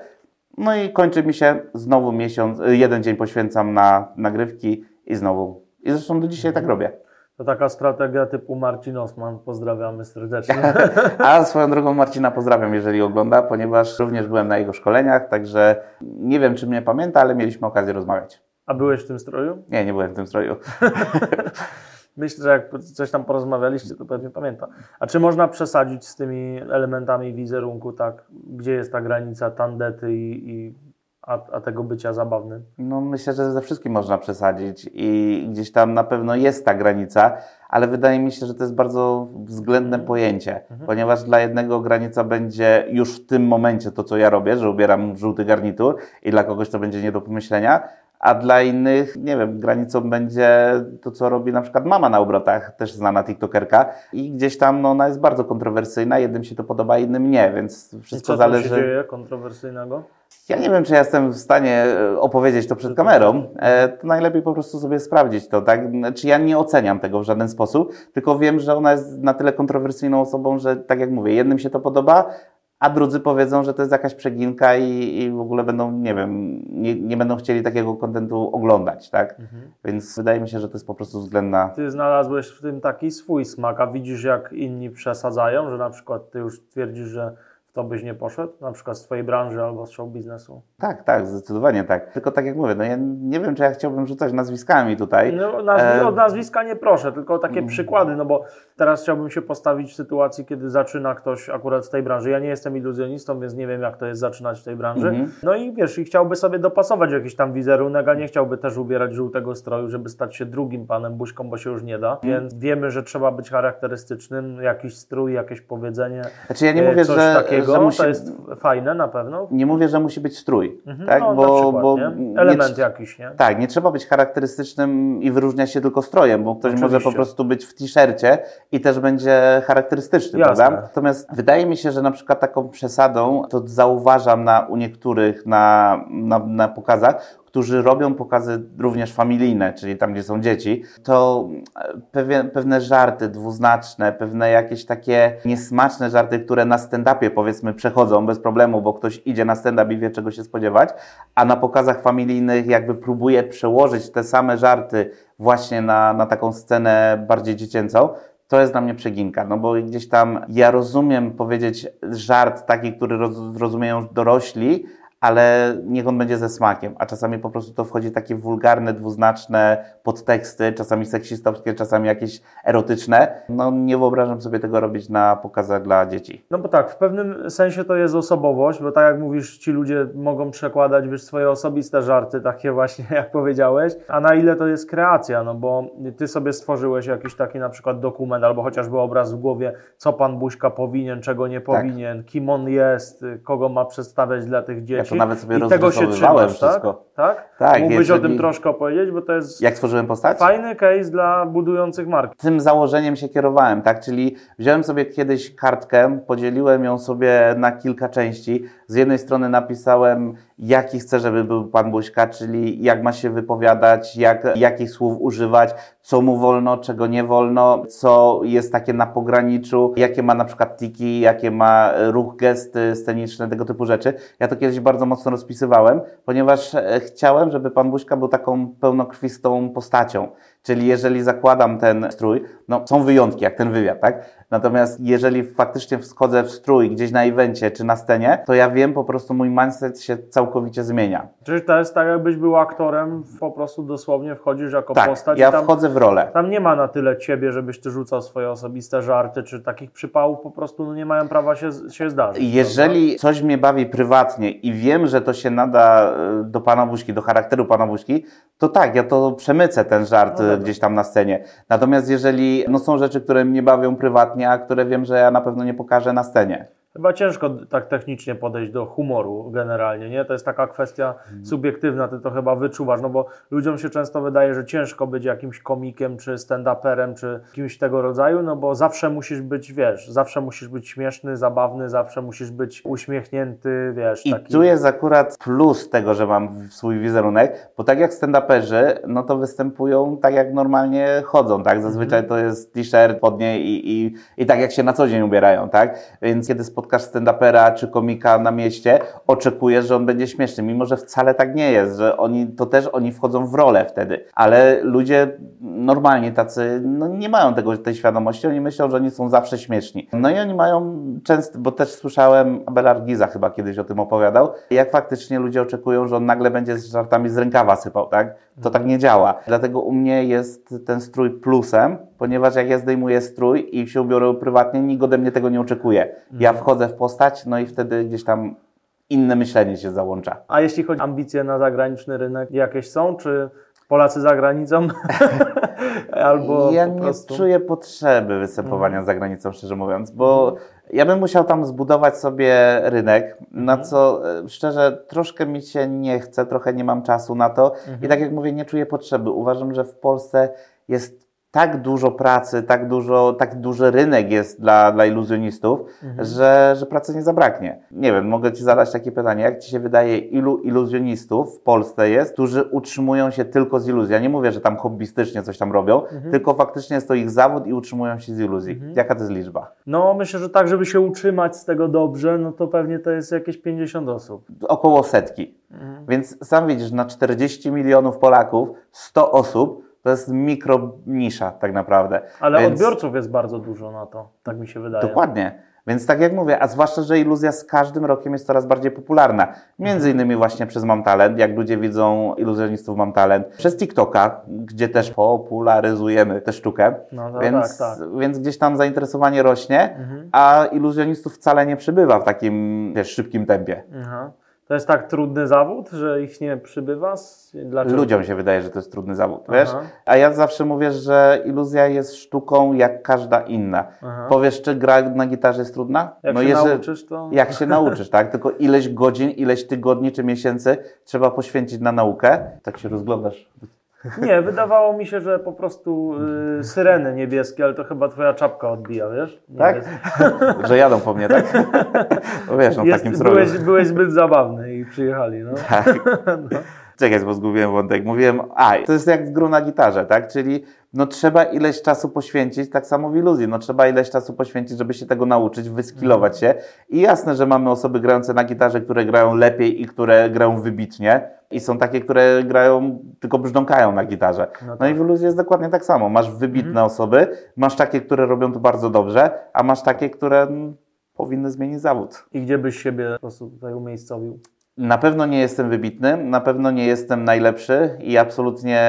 no i kończy mi się znowu miesiąc, y, jeden dzień poświęcam na nagrywki i znowu. I zresztą do dzisiaj tak robię. To taka strategia typu Marcin Osman, pozdrawiamy serdecznie. A swoją drogą Marcina pozdrawiam, jeżeli ogląda, ponieważ również byłem na jego szkoleniach, także nie wiem, czy mnie pamięta, ale mieliśmy okazję rozmawiać. A byłeś w tym stroju? Nie, nie byłem w tym stroju. Myślę, że jak coś tam porozmawialiście, to pewnie pamięta. A czy można przesadzić z tymi elementami wizerunku, tak? Gdzie jest ta granica tandety i, i a, a tego bycia zabawnym? No myślę, że ze wszystkim można przesadzić i gdzieś tam na pewno jest ta granica, ale wydaje mi się, że to jest bardzo względne pojęcie, ponieważ dla jednego granica będzie już w tym momencie to, co ja robię, że ubieram żółty garnitur i dla kogoś to będzie nie do pomyślenia, a dla innych, nie wiem, granicą będzie to, co robi na przykład mama na obrotach, też znana tiktokerka i gdzieś tam no, ona jest bardzo kontrowersyjna, jednym się to podoba, innym nie, więc I wszystko co tam zależy... się dzieje kontrowersyjnego? Ja nie wiem, czy ja jestem w stanie e, opowiedzieć to przed kamerą. E, To najlepiej po prostu sobie sprawdzić to, tak? Znaczy ja nie oceniam tego w żaden sposób, tylko wiem, że ona jest na tyle kontrowersyjną osobą, że tak jak mówię, jednym się to podoba, a drudzy powiedzą, że to jest jakaś przeginka i, i w ogóle będą, nie wiem, nie, nie będą chcieli takiego kontentu oglądać, tak? Więc wydaje mi się, że to jest po prostu względna Ty znalazłeś w tym taki swój smak, a widzisz jak inni przesadzają, że na przykład ty już twierdzisz, że to byś nie poszedł, na przykład z twojej branży albo z show biznesu. Tak, tak, zdecydowanie tak. Tylko tak jak mówię, no ja nie wiem, czy ja chciałbym rzucać nazwiskami tutaj. No, nazwi- E, od nazwiska nie proszę, tylko takie przykłady, no bo teraz chciałbym się postawić w sytuacji, kiedy zaczyna ktoś akurat z tej branży. Ja nie jestem iluzjonistą, więc nie wiem, jak to jest zaczynać w tej branży. Mhm. No i wiesz, i chciałby sobie dopasować jakiś tam wizerunek, a nie chciałby też ubierać żółtego stroju, żeby stać się drugim panem buźką, bo się już nie da. Mhm. Więc wiemy, że trzeba być charakterystycznym, jakiś strój, jakieś powiedzenie. Znaczy ja nie e, mówię, coś że, takiego, że musi, to jest fajne na pewno. nie mówię, że musi być strój, Mhm, tak? no, bo, przykład, bo nie? Element nie, jakiś, nie? Tak, nie trzeba być charakterystycznym i wyróżniać się tylko strojem, bo ktoś może Oczywiście. po prostu być w t-shircie i też będzie charakterystyczny, Jasne. prawda? Natomiast wydaje mi się, że na przykład taką przesadą, to zauważam na, u niektórych na, na, na pokazach, którzy robią pokazy również familijne, czyli tam, gdzie są dzieci, to e, pewien, pewne żarty dwuznaczne, pewne jakieś takie niesmaczne żarty, które na stand-upie powiedzmy przechodzą bez problemu, bo ktoś idzie na stand-up i wie czego się spodziewać, a na pokazach familijnych jakby próbuje przełożyć te same żarty właśnie na, na taką scenę bardziej dziecięcą, to jest dla mnie przeginka, no bo gdzieś tam ja rozumiem powiedzieć żart taki, który roz, rozumieją dorośli, ale niech on będzie ze smakiem, a czasami po prostu to wchodzi takie wulgarne, dwuznaczne podteksty, czasami seksistowskie, czasami jakieś erotyczne. No nie wyobrażam sobie tego robić na pokazach dla dzieci. No bo tak, w pewnym sensie to jest osobowość, bo tak jak mówisz, ci ludzie mogą przekładać wiesz, swoje osobiste żarty, takie właśnie jak powiedziałeś, a na ile to jest kreacja, no bo ty sobie stworzyłeś jakiś taki na przykład dokument albo chociażby obraz w głowie, co pan Buźka powinien, czego nie powinien, kim on jest, kogo ma przedstawiać dla tych dzieci. Kręcić. nawet sobie I tego się trzymasz, wszystko. tak? tak? Tak, Mógłbyś o tym troszkę opowiedzieć, bo to jest Jak stworzyłem postać? fajny case dla budujących marki. tym założeniem się kierowałem, tak? Czyli wziąłem sobie kiedyś kartkę, podzieliłem ją sobie na kilka części. Z jednej strony napisałem, jaki chcę, żeby był Pan Buźka, czyli jak ma się wypowiadać, jak, jakich słów używać, co mu wolno, czego nie wolno, co jest takie na pograniczu, jakie ma na przykład tiki, jakie ma ruch, gesty sceniczne, tego typu rzeczy. Ja to kiedyś bardzo mocno rozpisywałem, ponieważ e, chciałem, żeby Pan Buźka był taką pełnokrwistą postacią. Czyli jeżeli zakładam ten strój, no są wyjątki, jak ten wywiad, tak? Natomiast jeżeli faktycznie wchodzę w strój gdzieś na evencie czy na scenie, to ja wiem, po prostu mój mindset się całkowicie zmienia. Czyli to jest tak, jakbyś był aktorem, po prostu dosłownie wchodzisz jako Tak, postać. ja tam, wchodzę w rolę. tam nie ma na tyle ciebie, żebyś ty rzucał swoje osobiste żarty, czy takich przypałów po prostu no, nie mają prawa się, się zdarzyć. Jeżeli coś mnie bawi prywatnie i wiem, że to się nada e, do Pana Buźki, do charakteru Pana Buźki, to tak, ja to przemycę ten żart No e, gdzieś tam na scenie. Natomiast jeżeli no, są rzeczy, które mnie bawią prywatnie, a które wiem, że ja na pewno nie pokażę na scenie. Chyba ciężko tak technicznie podejść do humoru generalnie, nie? To jest taka kwestia Mhm. subiektywna, ty to chyba wyczuwasz, no bo ludziom się często wydaje, że ciężko być jakimś komikiem, czy stand-uperem, czy kimś tego rodzaju, no bo zawsze musisz być, wiesz, zawsze musisz być śmieszny, zabawny, zawsze musisz być uśmiechnięty, wiesz, I taki... tu jest akurat plus tego, że mam swój wizerunek, bo tak jak stand-uperzy, no to występują tak jak normalnie chodzą, tak? Zazwyczaj Mhm. to jest t-shirt, podnie i, i, i tak jak się na co dzień ubierają, tak? Więc kiedy spotkasz stand-upera czy komika na mieście, oczekujesz, że on będzie śmieszny, mimo że wcale tak nie jest, że oni, to też oni wchodzą w rolę wtedy, ale ludzie normalnie tacy, no nie mają tego, tej świadomości, oni myślą, że oni są zawsze śmieszni. No i oni mają często, bo też słyszałem, Abelard Giza chyba kiedyś o tym opowiadał, jak faktycznie ludzie oczekują, że on nagle będzie z żartami z rękawa sypał, tak? To tak nie działa. Dlatego u mnie jest ten strój plusem, ponieważ jak ja zdejmuję strój i się ubiorę prywatnie, nikt ode mnie tego nie oczekuje. Ja wchodzę w postać, no i wtedy gdzieś tam inne myślenie się załącza. A jeśli chodzi o ambicje na zagraniczny rynek, jakieś są, czy Polacy za granicą? Albo ja nie czuję potrzeby występowania za granicą, szczerze mówiąc, bo ja bym musiał tam zbudować sobie rynek, na co e, szczerze troszkę mi się nie chce, trochę nie mam czasu na to i tak jak mówię, nie czuję potrzeby. Uważam, że w Polsce jest tak dużo pracy, tak, dużo, tak duży rynek jest dla, dla iluzjonistów, że, że pracy nie zabraknie. Nie wiem, mogę Ci zadać takie pytanie, jak Ci się wydaje, ilu iluzjonistów w Polsce jest, którzy utrzymują się tylko z iluzji? Ja nie mówię, że tam hobbystycznie coś tam robią, tylko faktycznie jest to ich zawód i utrzymują się z iluzji. Jaka to jest liczba? No myślę, że tak, żeby się utrzymać z tego dobrze, no to pewnie to jest jakieś 50 osób. Około setki. Więc sam widzisz, na 40 milionów Polaków 100 osób to jest mikro nisza tak naprawdę. Ale Więc- odbiorców jest bardzo dużo na to, tak mi się wydaje. Dokładnie. Więc tak jak mówię, a zwłaszcza, że iluzja z każdym rokiem jest coraz bardziej popularna. Między innymi właśnie przez Mam Talent, jak ludzie widzą iluzjonistów Mam Talent. Przez TikToka, gdzie też popularyzujemy tę sztukę. No to więc, tak, tak. więc gdzieś tam zainteresowanie rośnie, a iluzjonistów wcale nie przybywa w takim wiesz, szybkim tempie. Aha. To jest tak trudny zawód, że ich nie przybywa? Dlaczego? Ludziom się wydaje, że to jest trudny zawód, wiesz? Aha. A ja zawsze mówię, że iluzja jest sztuką jak każda inna. Aha. Powiesz, czy gra na gitarze jest trudna? Jak się jeżeli- nauczysz, to... Jak się nauczysz, tak? Tylko ileś godzin, ileś tygodni czy miesięcy trzeba poświęcić na naukę. Tak się rozglądasz. Nie, wydawało mi się, że po prostu y, syreny niebieskie, ale to chyba twoja czapka odbija, wiesz? Nie Tak? Że jadą po mnie, tak? No wiesz, no w Jest, takim stroju. byłeś, byłeś zbyt zabawny i przyjechali, no. Tak. Czekaj, bo zgubiłem wątek. Mówiłem, a, to jest jak gru na gitarze, tak? Czyli no trzeba ileś czasu poświęcić, tak samo w iluzji, no trzeba ileś czasu poświęcić, żeby się tego nauczyć, wyskilować się. I jasne, że mamy osoby grające na gitarze, które grają lepiej i które grają wybitnie. I są takie, które grają, tylko brzdąkają na gitarze. No No, i w iluzji jest dokładnie tak samo. Masz wybitne osoby, masz takie, które robią to bardzo dobrze, a masz takie, które mm, powinny zmienić zawód. I gdzie byś siebie po prostu tutaj umiejscowił? Na pewno nie jestem wybitny, na pewno nie jestem najlepszy i absolutnie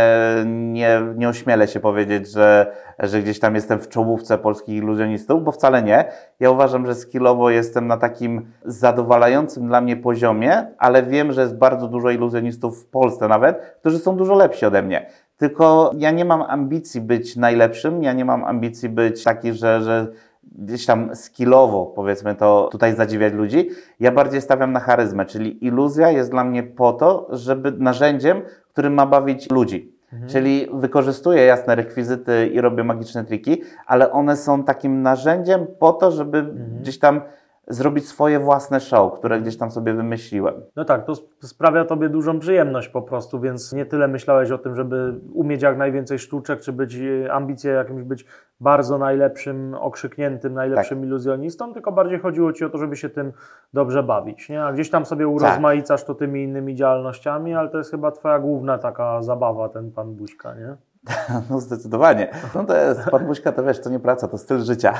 nie, nie ośmielę się powiedzieć, że, że gdzieś tam jestem w czołówce polskich iluzjonistów, bo wcale nie. Ja uważam, że skillowo jestem na takim zadowalającym dla mnie poziomie, ale wiem, że jest bardzo dużo iluzjonistów w Polsce nawet, którzy są dużo lepsi ode mnie. Tylko ja nie mam ambicji być najlepszym, ja nie mam ambicji być taki, że, że gdzieś tam skillowo, powiedzmy to, tutaj zadziwiać ludzi. Ja bardziej stawiam na charyzmę, czyli iluzja jest dla mnie po to, żeby narzędziem, którym ma bawić ludzi. Czyli wykorzystuję jasne rekwizyty i robię magiczne triki, ale one są takim narzędziem po to, żeby gdzieś tam zrobić swoje własne show, które gdzieś tam sobie wymyśliłem. No tak, to sp- sprawia Tobie dużą przyjemność po prostu, więc nie tyle myślałeś o tym, żeby umieć jak najwięcej sztuczek, czy być e, ambicje jakimś być bardzo najlepszym, okrzykniętym, najlepszym Tak. iluzjonistą, tylko bardziej chodziło Ci o to, żeby się tym dobrze bawić, nie? A gdzieś tam sobie Tak. urozmaicasz to tymi innymi działalnościami, ale to jest chyba Twoja główna taka zabawa, ten Pan Buźka, nie? No zdecydowanie. No to jest, pan Buźka to wiesz, to nie praca, to styl życia.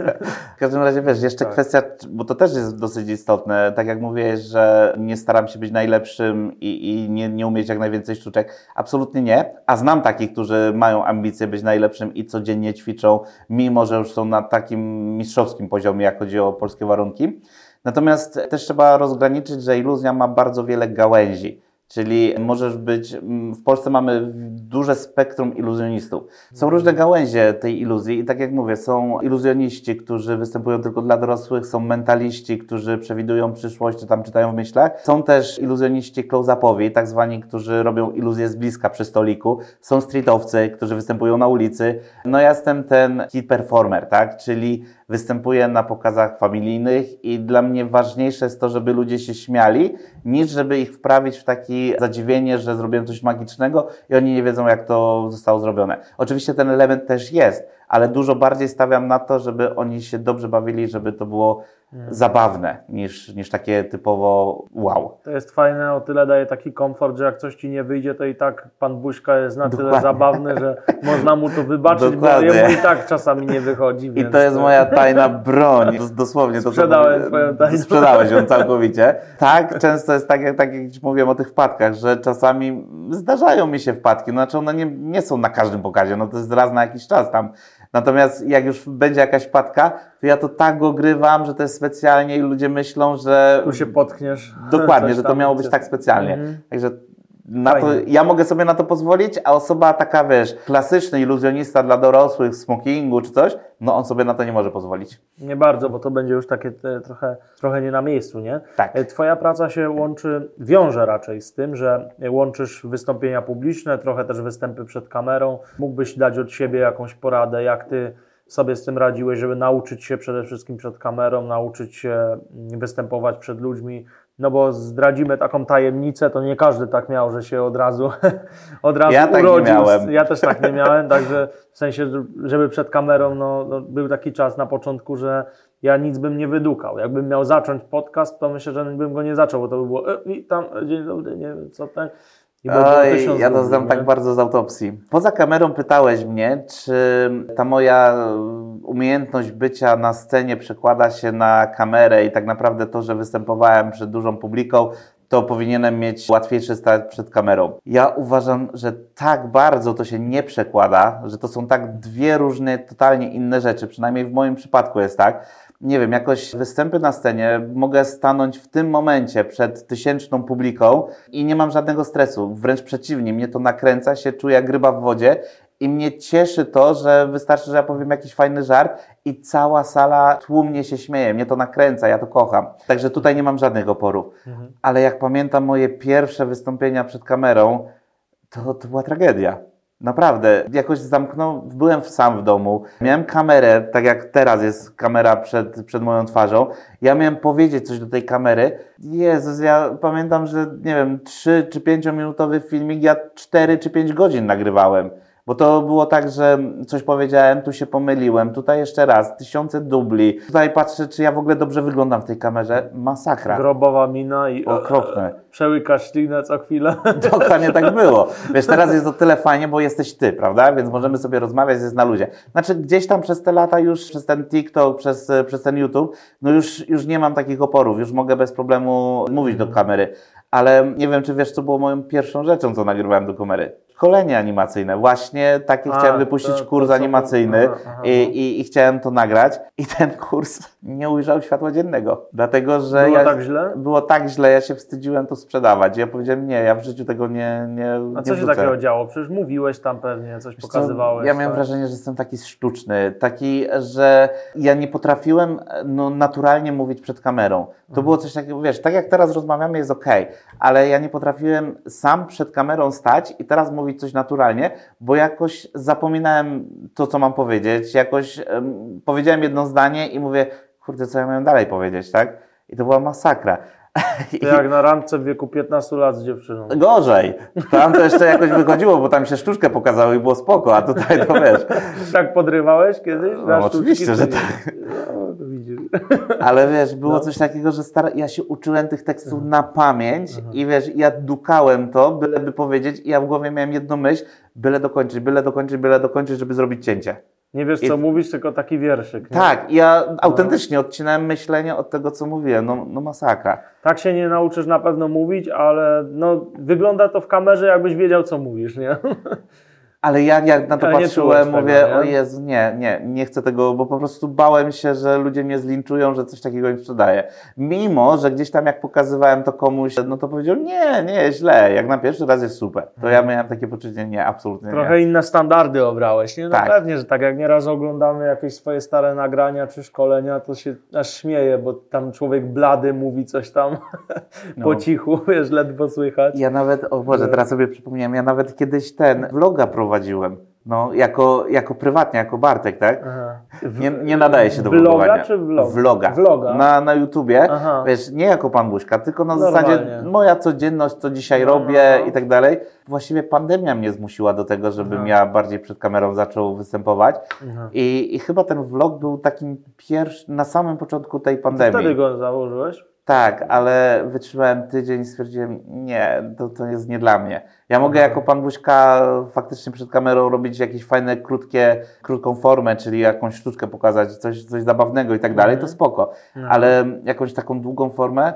w każdym razie wiesz, jeszcze Tak. kwestia, bo to też jest dosyć istotne, tak jak mówiłeś, że nie staram się być najlepszym i, i nie, nie umieć jak najwięcej sztuczek. Absolutnie nie, a znam takich, którzy mają ambicje być najlepszym i codziennie ćwiczą, mimo że już są na takim mistrzowskim poziomie, jak chodzi o polskie warunki. Natomiast też trzeba rozgraniczyć, że iluzja ma bardzo wiele gałęzi. Czyli możesz być, mm, w Polsce mamy duże spektrum iluzjonistów. Są różne gałęzie tej iluzji i tak jak mówię, są iluzjoniści, którzy występują tylko dla dorosłych, są mentaliści, którzy przewidują przyszłość, czy tam czytają w myślach. Są też iluzjoniści close-upowi, tak zwani, którzy robią iluzje z bliska przy stoliku. Są streetowcy, którzy występują na ulicy. No ja jestem ten key performer, tak? Czyli występuję na pokazach familijnych i dla mnie ważniejsze jest to, żeby ludzie się śmiali, niż żeby ich wprawić w zadziwienie, że zrobiłem coś magicznego i oni nie wiedzą, jak to zostało zrobione. Oczywiście ten element też jest, ale dużo bardziej stawiam na to, żeby oni się dobrze bawili, żeby to było zabawne, niż, niż takie typowo wow. To jest fajne, o tyle daje taki komfort, że jak coś ci nie wyjdzie, to i tak pan Buźka jest na tyle Dokładnie. zabawny, że można mu to wybaczyć, Dokładnie. bo jemu i tak czasami nie wychodzi. I więc to jest moja tajna broń. Dos- Dosłownie to Sprzedałem powie- twoją tajną Sprzedałeś ją całkowicie. Tak, często jest tak, jak, tak jak mówiłem o tych wpadkach, że czasami zdarzają mi się wpadki. No, Znaczy one nie, nie są na każdym pokazie, no to jest raz na jakiś czas tam. Natomiast jak już będzie jakaś wpadka, to ja to tak go grywam, że to jest specjalnie i ludzie myślą, że Tu się potkniesz. dokładnie, że to miało być tak specjalnie. Mhm. Także na to, ja mogę sobie na to pozwolić, a osoba taka, wiesz, klasyczny iluzjonista dla dorosłych, w smokingu czy coś, no on sobie na to nie może pozwolić. Nie bardzo, bo to będzie już takie te, trochę, trochę nie na miejscu, nie? Tak. E, Twoja praca się łączy, wiąże raczej z tym, że łączysz wystąpienia publiczne, trochę też występy przed kamerą. Mógłbyś dać od siebie jakąś poradę, jak ty sobie z tym radziłeś, żeby nauczyć się przede wszystkim przed kamerą, nauczyć się mm, występować przed ludźmi. No bo zdradzimy taką tajemnicę, to nie każdy tak miał, że się od razu, od razu Ja tak nie urodził. miałem. Ja też tak nie miałem, także w sensie, żeby przed kamerą, no, no był taki czas na początku, że ja nic bym nie wydukał. Jakbym miał zacząć podcast, to myślę, że bym go nie zaczął, bo to by było e, witam, dzień dobry, nie wiem co ten. Oj, ja to znam tak bardzo z autopsji. Poza kamerą pytałeś mnie, czy ta moja umiejętność bycia na scenie przekłada się na kamerę i tak naprawdę to, że występowałem przed dużą publiką, to powinienem mieć łatwiejszy start przed kamerą. Ja uważam, że tak bardzo to się nie przekłada, że to są tak dwie różne, totalnie inne rzeczy. Przynajmniej w moim przypadku jest tak. Nie wiem, jakoś występy na scenie mogę stanąć w tym momencie przed tysięczną publiką i nie mam żadnego stresu. Wręcz przeciwnie, mnie to nakręca, się czuję jak ryba w wodzie i mnie cieszy to, że wystarczy, że ja powiem jakiś fajny żart i cała sala tłumnie się śmieje. Mnie to nakręca, ja to kocham. Także tutaj nie mam żadnych oporów. Ale jak pamiętam moje pierwsze wystąpienia przed kamerą, to, to była tragedia. Naprawdę, jakoś zamknął, byłem sam w domu, miałem kamerę, tak jak teraz jest kamera przed, przed moją twarzą. Ja miałem powiedzieć coś do tej kamery. Jezus, ja pamiętam, że nie wiem, 3 czy 5 minutowy filmik, ja 4 czy 5 godzin nagrywałem. Bo to było tak, że coś powiedziałem, tu się pomyliłem, tutaj jeszcze raz, tysiące dubli. Tutaj patrzę, czy ja w ogóle dobrze wyglądam w tej kamerze. Masakra. Grobowa mina i Okropne. przełykasz ślinę co chwilę. Dokładnie tak było. Wiesz, teraz jest o tyle fajnie, bo jesteś ty, prawda? Więc możemy sobie rozmawiać, jest na luzie. Znaczy, gdzieś tam przez te lata już, przez ten TikTok, przez, e, przez ten YouTube, no już, już nie mam takich oporów, już mogę bez problemu mówić do kamery. Ale nie wiem, czy wiesz, co było moją pierwszą rzeczą, co nagrywałem do kamery. Szkolenie animacyjne. Właśnie taki A, chciałem wypuścić to- kurs to animacyjny aha, aha, i, i, i chciałem to nagrać. I ten kurs nie ujrzał światła dziennego, dlatego że Było ja, tak źle? było tak źle, ja się wstydziłem to sprzedawać. Ja powiedziałem, nie, ja w życiu tego nie nie A nie co się takiego działo? Przecież mówiłeś tam pewnie, coś Wiesz pokazywałeś. Ja miałem tak? wrażenie, że jestem taki sztuczny, taki, że ja nie potrafiłem no, naturalnie mówić przed kamerą. To było coś takiego, wiesz, tak jak teraz rozmawiamy jest ok, ale ja nie potrafiłem sam przed kamerą stać i teraz mówić coś naturalnie, bo jakoś zapominałem to, co mam powiedzieć, jakoś em, powiedziałem jedno zdanie i mówię, kurde, co ja miałem dalej powiedzieć, tak? I to była masakra. To jak na randce w wieku 15 lat z dziewczyną. Gorzej. Tam to jeszcze jakoś wychodziło, bo tam się sztuczkę pokazało i było spoko, a tutaj to wiesz. Tak podrywałeś kiedyś? No, Na sztuczki, oczywiście, że nie? No. Ale wiesz, było No. coś takiego, że stara... ja się uczyłem tych tekstów na pamięć i wiesz, ja dukałem to, byleby powiedzieć i ja w głowie miałem jedną myśl, byle dokończyć, byle dokończyć, byle dokończyć, żeby zrobić cięcie. Nie wiesz, co mówisz, tylko taki wierszyk. Nie? Tak, i ja autentycznie odcinałem myślenie od tego, co mówiłem. No, no masakra. Tak się nie nauczysz na pewno mówić, ale no, wygląda to w kamerze, jakbyś wiedział, co mówisz, nie? Ale ja jak na to Ale patrzyłem, mówię, tego, nie? o Jezu, nie, nie, nie chcę tego, bo po prostu bałem się, że ludzie mnie zlinczują, że coś takiego im sprzedaję. Mimo, że gdzieś tam jak pokazywałem to komuś, no to powiedział, nie, nie, źle, jak na pierwszy raz jest super. To ja miałem takie poczucie, nie, absolutnie Trochę nie. inne standardy obrałeś, nie? No Tak. pewnie, że tak jak nieraz oglądamy jakieś swoje stare nagrania czy szkolenia, to się aż śmieje, bo tam człowiek blady mówi coś tam No. po cichu, wiesz, ledwo słychać. Ja nawet, o Boże, teraz sobie przypomniałem, ja nawet kiedyś ten vloga prowadziłem, no, jako, jako prywatnie, jako Bartek, tak? Aha. Nie, nie nadaje się do Vloga vlogowania. czy vlog? Vloga. Vloga. Na, na YouTubie, Aha. wiesz, nie jako Pan Buźka, tylko na Normalnie. zasadzie moja codzienność, co dzisiaj No, robię no. i tak dalej. Właściwie pandemia mnie zmusiła do tego, żebym Aha. ja bardziej przed kamerą zaczął występować. Aha. I, I chyba ten vlog był takim pierwszym, na samym początku tej pandemii. Wtedy go założyłeś? Tak, ale wytrzymałem tydzień i stwierdziłem, nie, to, to jest nie dla mnie. Ja mogę Mhm. jako pan Buźka faktycznie przed kamerą robić jakieś fajne, krótkie, krótką formę, czyli jakąś sztuczkę pokazać, coś, coś zabawnego i tak dalej, to Mhm. spoko. Ale jakąś taką długą formę,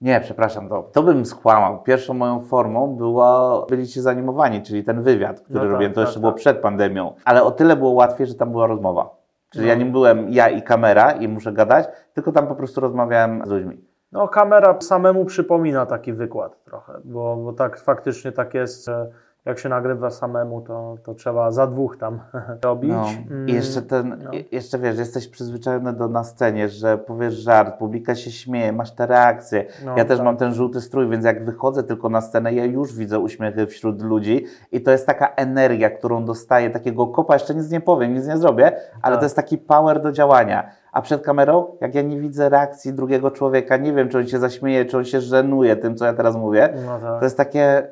nie, przepraszam, to, to bym skłamał. Pierwszą moją formą była, byli ci zanimowani, czyli ten wywiad, który No tak, robiłem, to tak, jeszcze było tak. przed pandemią. Ale o tyle było łatwiej, że tam była rozmowa. Czyli ja No. nie byłem ja i kamera i muszę gadać, tylko tam po prostu rozmawiałem z ludźmi. No, kamera samemu przypomina taki wykład trochę, bo, bo tak faktycznie tak jest, że jak się nagrywa samemu, to, to trzeba za dwóch tam robić. No. Mm, I jeszcze ten, no. jeszcze wiesz, jesteś przyzwyczajony do na scenie, że powiesz żart, publika się śmieje, masz te reakcje. No, ja też tak. mam ten żółty strój, więc jak wychodzę tylko na scenę, ja już widzę uśmiechy wśród ludzi i to jest taka energia, którą dostaję, takiego kopa, jeszcze nic nie powiem, nic nie zrobię, ale Tak. to jest taki power do działania. A przed kamerą, jak ja nie widzę reakcji drugiego człowieka, nie wiem, czy on się zaśmieje, czy on się żenuje tym, co ja teraz mówię, No tak. to jest takie...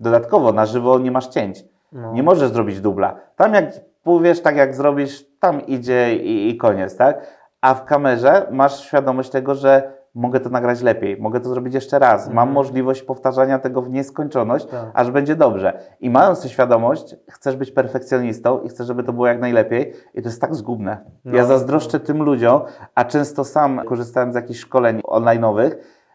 Dodatkowo, na żywo nie masz cięć. No. Nie możesz zrobić dubla. Tam jak powiesz, tak jak zrobisz, tam idzie i, i koniec, tak? A w kamerze masz świadomość tego, że mogę to nagrać lepiej, mogę to zrobić jeszcze raz. Mam możliwość powtarzania tego w nieskończoność, Tak. aż będzie dobrze. I mając tę świadomość, chcesz być perfekcjonistą i chcesz, żeby to było jak najlepiej i to jest tak zgubne. No. Ja zazdroszczę tym ludziom, a często sam korzystałem z jakichś szkoleń online'owych,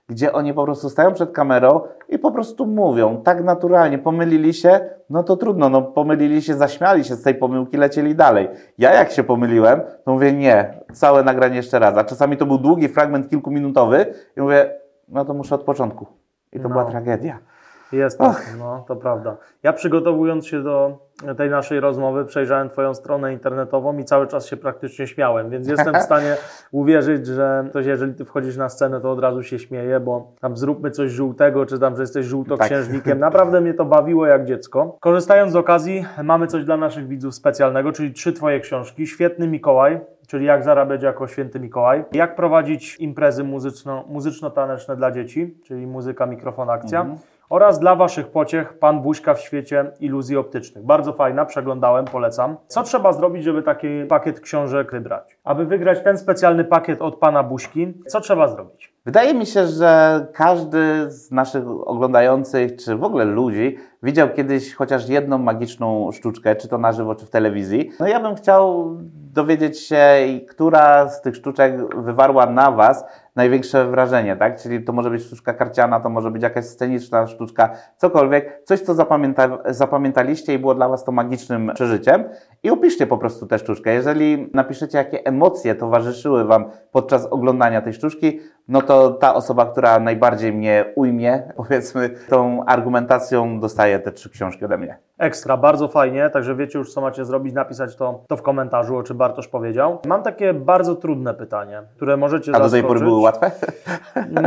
gdzie oni po prostu stają przed kamerą i po prostu mówią tak naturalnie, pomylili się, no to trudno, no pomylili się, zaśmiali się z tej pomyłki, lecieli dalej. Ja jak się pomyliłem, to mówię nie, całe nagranie jeszcze raz, a czasami to był długi fragment kilkuminutowy i mówię, no to muszę od początku. I to No. była tragedia. Jest tak, no to prawda. Ja przygotowując się do tej naszej rozmowy, przejrzałem Twoją stronę internetową i cały czas się praktycznie śmiałem, więc jestem w stanie uwierzyć, że ktoś, jeżeli Ty wchodzisz na scenę, to od razu się śmieje, bo tam zróbmy coś żółtego, czy tam, że jesteś żółtoksiężnikiem. Naprawdę mnie to bawiło jak dziecko. Korzystając z okazji, mamy coś dla naszych widzów specjalnego, czyli trzy Twoje książki. Świetny Mikołaj, czyli jak zarabiać jako święty Mikołaj, jak prowadzić imprezy muzyczno, muzyczno-taneczne dla dzieci, czyli muzyka, mikrofon, akcja oraz dla Waszych pociech Pan Buźka w świecie iluzji optycznych. Bardzo fajna, przeglądałem, polecam. Co trzeba zrobić, żeby taki pakiet książek wybrać? Aby wygrać ten specjalny pakiet od Pana Buźki, co trzeba zrobić? Wydaje mi się, że każdy z naszych oglądających, czy w ogóle ludzi, widział kiedyś chociaż jedną magiczną sztuczkę, czy to na żywo, czy w telewizji. No ja bym chciał dowiedzieć się, która z tych sztuczek wywarła na Was największe wrażenie, tak? Czyli to może być sztuczka karciana, to może być jakaś sceniczna sztuczka, cokolwiek, coś, co zapamięta, zapamiętaliście i było dla Was to magicznym przeżyciem. I opiszcie po prostu tę sztuczkę. Jeżeli napiszecie, jakie emocje towarzyszyły Wam podczas oglądania tej sztuczki, no to ta osoba, która najbardziej mnie ujmie, powiedzmy, tą argumentacją, dostaje te trzy książki ode mnie. Ekstra, bardzo fajnie, także wiecie już co macie zrobić, napisać to, to w komentarzu, o czym Bartosz powiedział. Mam takie bardzo trudne pytanie, które możecie A do tej pory były łatwe?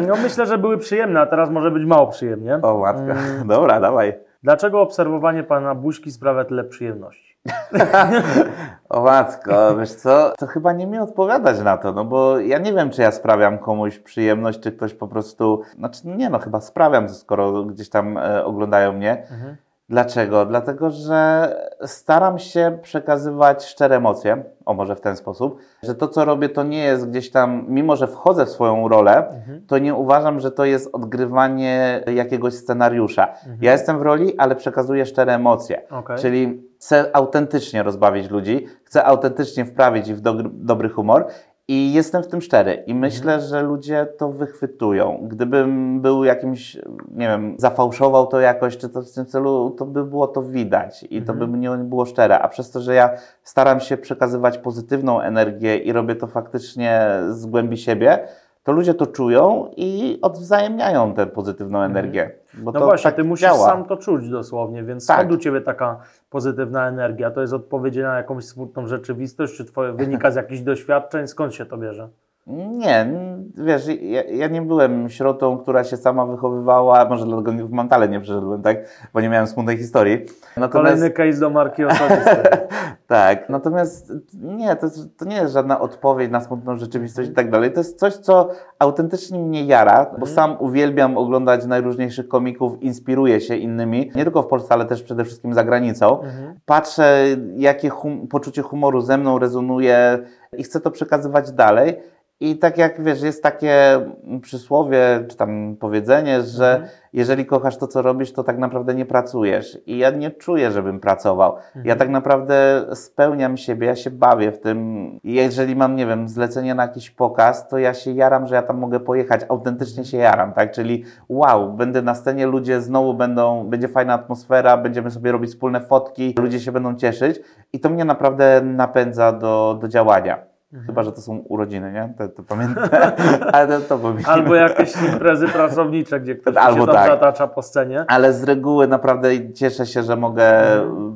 No myślę, że były przyjemne, a teraz może być mało przyjemnie. O, łatwe. Mm. Dobra, dawaj. Dlaczego obserwowanie pana buźki sprawia tyle przyjemności? O matko, wiesz co, to chyba nie mi odpowiadać na to, no bo ja nie wiem, czy ja sprawiam komuś przyjemność, czy ktoś po prostu, znaczy nie no, chyba sprawiam, skoro gdzieś tam e, oglądają mnie. Mhm. Dlaczego? Dlatego, że staram się przekazywać szczere emocje, o może w ten sposób, że to, co robię, to nie jest gdzieś tam, mimo że wchodzę w swoją rolę, to nie uważam, że to jest odgrywanie jakiegoś scenariusza. Ja jestem w roli, ale przekazuję szczere emocje. Okej. Czyli chcę autentycznie rozbawić ludzi, chcę autentycznie wprawić ich w dobry, dobry humor i jestem w tym szczery. I myślę, że ludzie to wychwytują. Gdybym był jakimś, nie wiem, zafałszował to jakoś, czy to w tym celu, to by było to widać i to by nie było szczere. A przez to, że ja staram się przekazywać pozytywną energię i robię to faktycznie z głębi siebie, to ludzie to czują i odwzajemniają tę pozytywną energię. Bo No właśnie, tak ty musisz działa. sam to czuć dosłownie, więc Tak. skąd u ciebie taka pozytywna energia? To jest odpowiedź na jakąś smutną rzeczywistość, czy twoje wynika z jakichś doświadczeń? Skąd się to bierze? Nie, wiesz, ja, ja nie byłem sierotą, która się sama wychowywała, może dlatego nie- w Mantale nie przeszedłem, tak, bo nie miałem smutnej historii. Natomiast, Kolejny case do marki osobistej. tak, natomiast nie, to, to nie jest żadna odpowiedź na smutną rzeczywistość i tak dalej. To jest coś, co autentycznie mnie jara, bo sam uwielbiam oglądać najróżniejszych komików, inspiruję się innymi, nie tylko w Polsce, ale też przede wszystkim za granicą. Patrzę, jakie hum, poczucie humoru ze mną rezonuje i chcę to przekazywać dalej. I tak jak wiesz, jest takie przysłowie, czy tam powiedzenie, że jeżeli kochasz to, co robisz, to tak naprawdę nie pracujesz. I ja nie czuję, żebym pracował. Ja tak naprawdę spełniam siebie, ja się bawię w tym. Jeżeli mam, nie wiem, zlecenie na jakiś pokaz, to ja się jaram, że ja tam mogę pojechać. Autentycznie się jaram, tak? Czyli wow, będę na scenie, ludzie znowu będą, będzie fajna atmosfera, będziemy sobie robić wspólne fotki, ludzie się będą cieszyć. I to mnie naprawdę napędza do, do działania. Chyba, że to są urodziny, nie? To, to pamiętam. Ale to, to Albo jakieś imprezy pracownicze, gdzie ktoś Albo się tam tak. zatacza po scenie. Ale z reguły naprawdę cieszę się, że mogę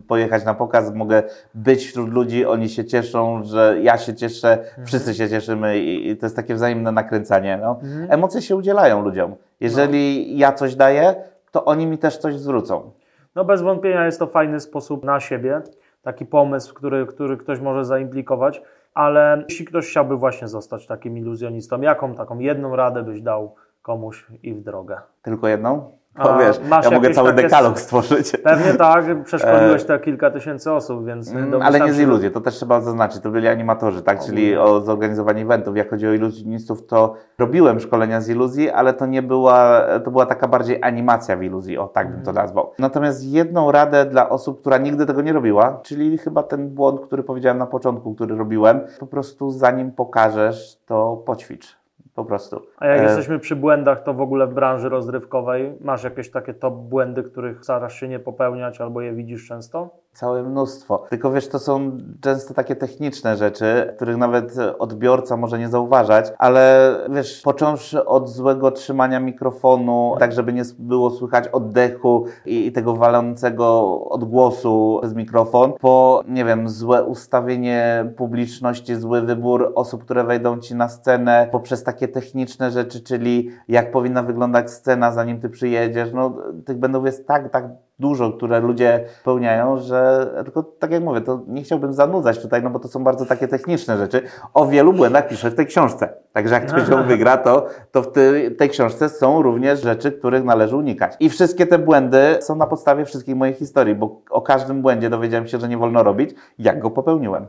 pojechać na pokaz, mogę być wśród ludzi, oni się cieszą, że ja się cieszę, wszyscy się cieszymy i, i to jest takie wzajemne nakręcanie. No. Emocje się udzielają ludziom. Jeżeli ja coś daję, to oni mi też coś zwrócą. No bez wątpienia jest to fajny sposób na siebie, taki pomysł, który, który ktoś może zaimplikować, ale jeśli ktoś chciałby właśnie zostać takim iluzjonistą, jaką taką jedną radę byś dał komuś i w drogę? Tylko jedną? Bo wiesz, masz ja mogę cały takie- dekalog stworzyć. Pewnie tak, przeszkoliłeś te kilka tysięcy osób, więc Mm, Ale nie z iluzji, to też trzeba zaznaczyć. To byli animatorzy, tak? Czyli o zorganizowanie eventów. Jak chodzi o iluzjonistów, to robiłem szkolenia z iluzji, ale to nie była, to była taka bardziej animacja w iluzji, o tak bym to nazwał. Natomiast jedną radę dla osób, która nigdy tego nie robiła, czyli chyba ten błąd, który powiedziałem na początku, który robiłem, po prostu zanim pokażesz, to poćwicz. Po prostu. A jak E, jesteśmy przy błędach, to w ogóle w branży rozrywkowej masz jakieś takie top błędy, których starasz się nie popełniać albo je widzisz często? Całe mnóstwo. Tylko wiesz, to są często takie techniczne rzeczy, których nawet odbiorca może nie zauważać, ale wiesz, począwszy od złego trzymania mikrofonu, tak żeby nie było słychać oddechu i, i tego walącego odgłosu przez mikrofon, po, nie wiem, złe ustawienie publiczności, zły wybór osób, które wejdą ci na scenę, poprzez takie techniczne rzeczy, czyli jak powinna wyglądać scena, zanim ty przyjedziesz. No, tych błędów jest tak, tak dużo, które ludzie pełniają, że tylko tak jak mówię, to nie chciałbym zanudzać tutaj, no bo to są bardzo takie techniczne rzeczy. O wielu błędach piszę w tej książce. Także jak ktoś ją wygra, to, to w tej, tej książce są również rzeczy, których należy unikać. I wszystkie te błędy są na podstawie wszystkich moich historii, bo o każdym błędzie dowiedziałem się, że nie wolno robić, jak go popełniłem.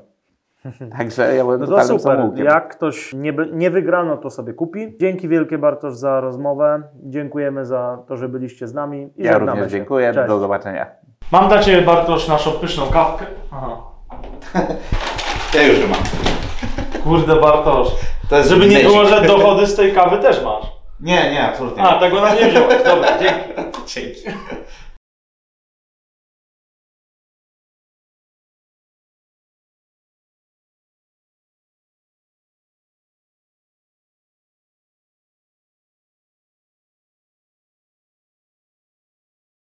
Także ja byłem No to super. samoukiem. Jak ktoś nie, nie wygrano, to sobie kupi. Dzięki wielkie Bartosz za rozmowę. Dziękujemy za to, że byliście z nami. I Ja również się. dziękuję. Cześć. Do zobaczenia. Mam dla Ciebie, Bartosz, naszą pyszną kawkę. Aha. Ja już mam. Kurde, Bartosz. To jest Żeby nie było, że dochody z tej kawy też masz. Nie, nie, absolutnie. A, tego nam nie wziąłeś. Dobra, dzięki. Dzięki.